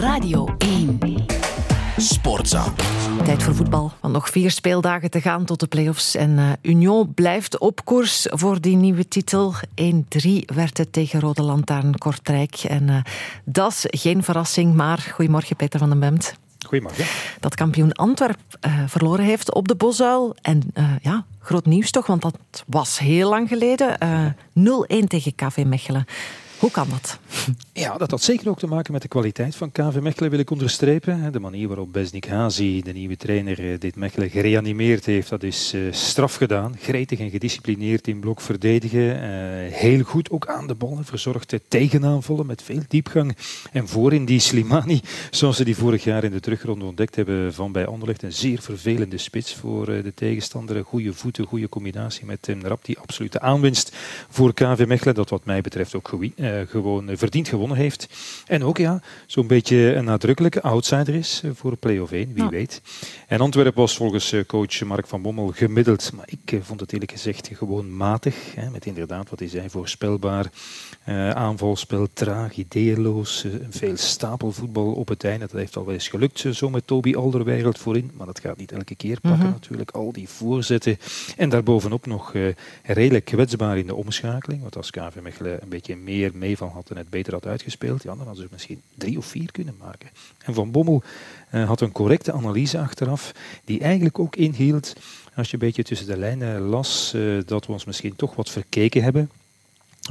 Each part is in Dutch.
Radio 1. Sportza. Tijd voor voetbal. Want nog vier speeldagen te gaan tot de play-offs. En uh, Union blijft op koers voor die nieuwe titel. 1-3 werd het tegen Rode Lantaarn Kortrijk. En uh, dat is geen verrassing, maar goedemorgen Peter van den Bemt. Goedemorgen. Dat kampioen Antwerp uh, verloren heeft op de Bosuil. En ja, groot nieuws toch, want dat was heel lang geleden. 0-1 tegen KV Mechelen. Hoe kan dat? Ja, dat had zeker ook te maken met de kwaliteit van KV Mechelen, wil ik onderstrepen. De manier waarop Besnik Hazi, de nieuwe trainer, dit Mechelen gereanimeerd heeft, dat is uh, straf gedaan. Gretig en gedisciplineerd in blok verdedigen. Uh, heel goed ook aan de ballen, verzorgde tegenaanvallen met veel diepgang. En voorin die Slimani, zoals ze die vorig jaar in de terugronde ontdekt hebben van bij Anderlecht. Een zeer vervelende spits voor de tegenstander. Goede voeten, goede combinatie met Tim Rap, die absolute aanwinst voor KV Mechelen. Dat wat mij betreft ook goed gewoon verdiend gewonnen heeft. En ook ja, zo'n beetje een nadrukkelijke outsider is voor play-off 1, wie ja. weet. En Antwerpen was volgens coach Mark van Bommel gemiddeld, maar ik vond het eerlijk gezegd gewoon matig. Hè, met inderdaad wat hij zei, voorspelbaar uh, aanvalspel, traag, ideeënloos, uh, veel stapelvoetbal op het einde. Dat heeft al wel eens gelukt, zo met Toby Alderweireld voorin, maar dat gaat niet elke keer pakken mm-hmm. natuurlijk. Al die voorzetten en daarbovenop nog redelijk kwetsbaar in de omschakeling, want als KV Mechelen een beetje meer mee van had het beter had uitgespeeld, ja, dan hadden ze misschien drie of vier kunnen maken. En Van Bommel uh, had een correcte analyse achteraf, die eigenlijk ook inhield, als je een beetje tussen de lijnen las, uh, dat we ons misschien toch wat verkeken hebben.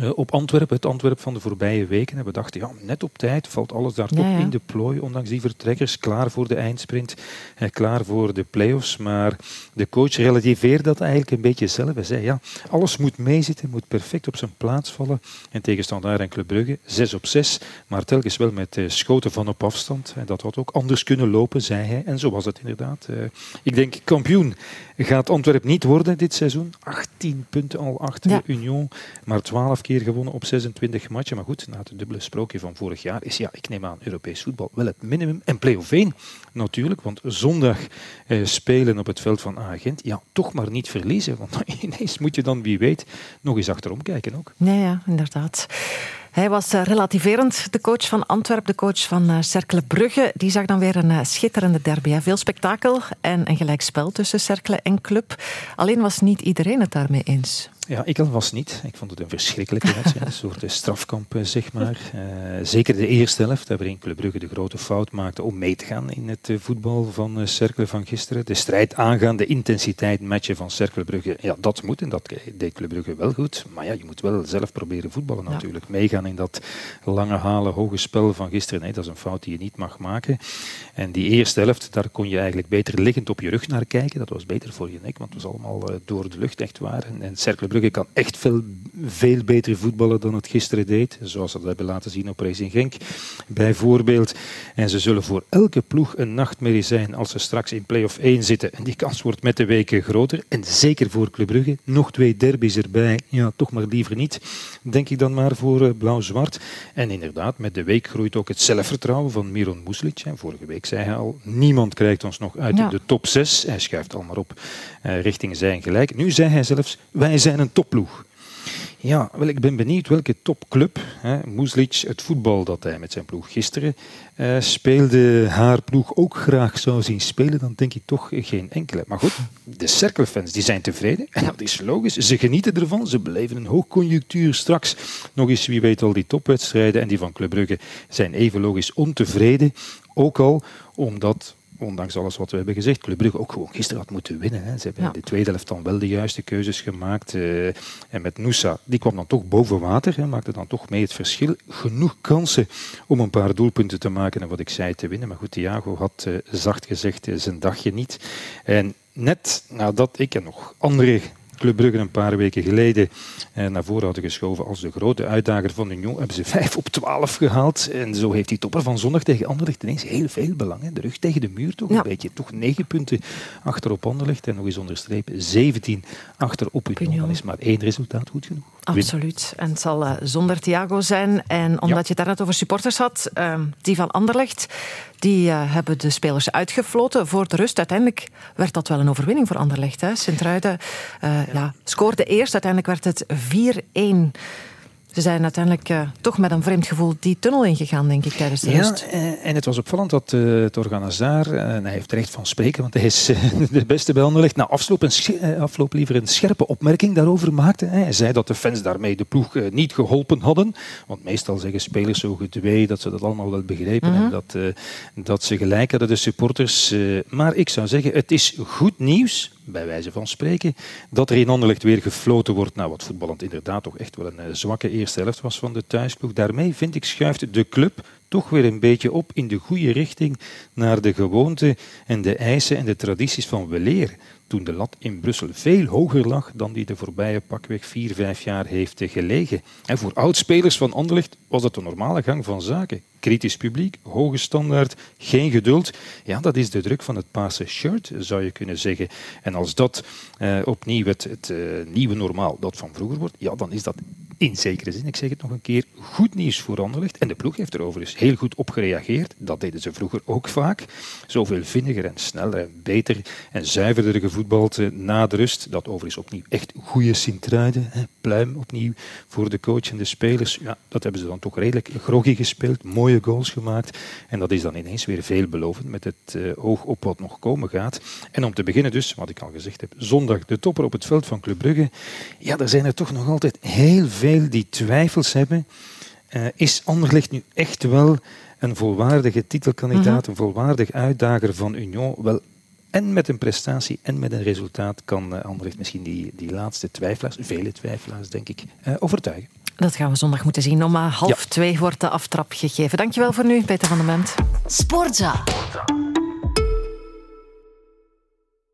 Uh, op Antwerpen, het Antwerp van de voorbije weken, hebben we dachten, ja, net op tijd valt alles daar toch ja, ja. in de plooi, ondanks die vertrekkers, klaar voor de eindsprint, eh, klaar voor de play-offs. Maar de coach relativeerde dat eigenlijk een beetje zelf. Hij zei, ja, alles moet meezitten, moet perfect op zijn plaats vallen. En tegen Standaard en Club Brugge, 6 op 6, maar telkens wel met uh, schoten van op afstand. En dat had ook anders kunnen lopen, zei hij. En zo was het inderdaad. Uh, ik denk, kampioen gaat Antwerp niet worden dit seizoen. 18 punten al achter ja. Union, maar 12 keer gewonnen op 26 matchen. Maar goed, na het dubbele sprookje van vorig jaar is, ja, ik neem aan, Europees voetbal wel het minimum. En play-off 1 natuurlijk, want zondag eh, spelen op het veld van Agent, ja, toch maar niet verliezen. Want ineens moet je dan, wie weet, nog eens achterom kijken ook. Ja, ja, inderdaad. Hij was uh, relativerend, de coach van Antwerp, de coach van uh, Cercle Brugge. Die zag dan weer een uh, schitterende derby. Veel spektakel en een gelijkspel tussen Cercle en Club. Alleen was niet iedereen het daarmee eens. Ja, ik was niet. Ik vond het een verschrikkelijke wedstrijd. Een soort strafkamp, zeg maar. Uh, zeker de eerste helft, waarin Club Brugge de grote fout maakte om mee te gaan in het voetbal van Cercle van gisteren. De strijd aangaan, de intensiteit matchen van Cercle Brugge. Ja, dat moet en dat deed Club Brugge wel goed. Maar ja, je moet wel zelf proberen voetballen ja. natuurlijk. Meegaan in dat lange halen, hoge spel van gisteren. Nee, dat is een fout die je niet mag maken. En die eerste helft, daar kon je eigenlijk beter liggend op je rug naar kijken. Dat was beter voor je nek, want het was allemaal door de lucht, echt waar. En, en Cercle Brugge Brugge kan echt veel, veel beter voetballen dan het gisteren deed. Zoals ze dat hebben laten zien op Racing Genk bijvoorbeeld. En ze zullen voor elke ploeg een nachtmerrie zijn als ze straks in play-off 1 zitten. En die kans wordt met de weken groter. En zeker voor Club Brugge. Nog twee derbies erbij. Ja, toch maar liever niet. Denk ik dan maar voor uh, blauw-zwart. En inderdaad, met de week groeit ook het zelfvertrouwen van Miron Muslic. Vorige week zei hij al, niemand krijgt ons nog uit ja. de top 6. Hij schuift al maar op uh, richting zijn gelijk. Nu zei hij zelfs, wij zijn een topploeg. Ja, wel, ik ben benieuwd welke topclub, hè, het voetbal dat hij met zijn ploeg gisteren uh, speelde, haar ploeg ook graag zou zien spelen, dan denk ik toch geen enkele. Maar goed, de cirkelfans die zijn tevreden en dat is logisch. Ze genieten ervan, ze beleven een hoogconjunctuur. Straks nog eens, wie weet al, die topwedstrijden en die van Club Brugge zijn even logisch ontevreden. Ook al omdat ondanks alles wat we hebben gezegd, Club Brugge ook gewoon gisteren had moeten winnen. Hè. Ze hebben ja. in de tweede helft dan wel de juiste keuzes gemaakt. Uh, en met Noosa, die kwam dan toch boven water, hè, maakte dan toch mee het verschil. Genoeg kansen om een paar doelpunten te maken en wat ik zei te winnen. Maar goed, Thiago had uh, zacht gezegd uh, zijn dagje niet. En net nadat ik en nog andere Club Brugge een paar weken geleden eh, naar voren hadden geschoven als de grote uitdager van Union, hebben ze 5 op 12 gehaald. En zo heeft die topper van zondag tegen Anderlecht ineens heel veel belang. Hè. De rug tegen de muur toch ja. een beetje. Toch 9 punten achter op Anderlecht en nog eens onderstrepen 17 achter op Union. Dan is maar één resultaat goed genoeg. Absoluut. En het zal uh, zonder Thiago zijn. En omdat ja. je het daarnet over supporters had, uh, die van Anderlecht, die uh, hebben de spelers uitgefloten voor de rust. Uiteindelijk werd dat wel een overwinning voor Anderlecht. Sint-Truiden ja. ja. scoorde eerst, uiteindelijk werd het 4-1. Ze zijn uiteindelijk uh, toch met een vreemd gevoel die tunnel ingegaan, denk ik, tijdens de ja, en het was opvallend dat uh, het organisaar, en hij heeft recht van spreken, want hij is de beste bij Anderlecht, na afloop, een afloop liever een scherpe opmerking daarover maakte. Hij zei dat de fans daarmee de ploeg niet geholpen hadden, want meestal zeggen spelers zo gedwee dat ze dat allemaal wel begrepen en mhm. dat, dat ze gelijk hadden, de supporters. maar ik zou zeggen, het is goed nieuws bij wijze van spreken, dat er in Anderlecht weer gefloten wordt. Nou, wat voetballend inderdaad toch echt wel een eh, zwakke eerste helft was van de thuisploeg. Daarmee, vind ik, schuift de club toch weer een beetje op in de goede richting naar de gewoonte en de eisen en de tradities van weleer. Toen de lat in Brussel veel hoger lag dan die de voorbije pakweg vier, vijf jaar heeft gelegen. En voor oudspelers van Anderlecht was dat de normale gang van zaken. Kritisch publiek, hoge standaard, geen geduld. Ja, dat is de druk van het paarse shirt, zou je kunnen zeggen. En als dat eh, opnieuw het, het eh, nieuwe normaal dat van vroeger wordt, ja, dan is dat in zekere zin, ik zeg het nog een keer, goed nieuws voor Anderlecht. En de ploeg heeft er overigens heel goed op gereageerd. Dat deden ze vroeger ook vaak. Zoveel vinniger en sneller en beter en zuiverder gevoetbald eh, na de rust. Dat overigens opnieuw echt goede Sint-Truiden. Pluim opnieuw voor de coach en de spelers. Ja, dat hebben ze dan toch redelijk groggy gespeeld. Mooie goals gemaakt. En dat is dan ineens weer veelbelovend met het uh, oog op wat nog komen gaat. En om te beginnen dus, wat ik al gezegd heb, zondag de topper op het veld van Club Brugge. Ja, er zijn er toch nog altijd heel veel die twijfels hebben, uh, is Anderlecht nu echt wel een volwaardige titelkandidaat, mhm. een volwaardig uitdager van Union? Wel, en met een prestatie en met een resultaat kan uh, Anderlecht misschien die, die laatste twijfelaars, vele twijfelaars denk ik, uh, overtuigen. Dat gaan we zondag moeten zien. Om half twee wordt de aftrap gegeven. Dankjewel voor nu, Peter van der Ment. Sportza.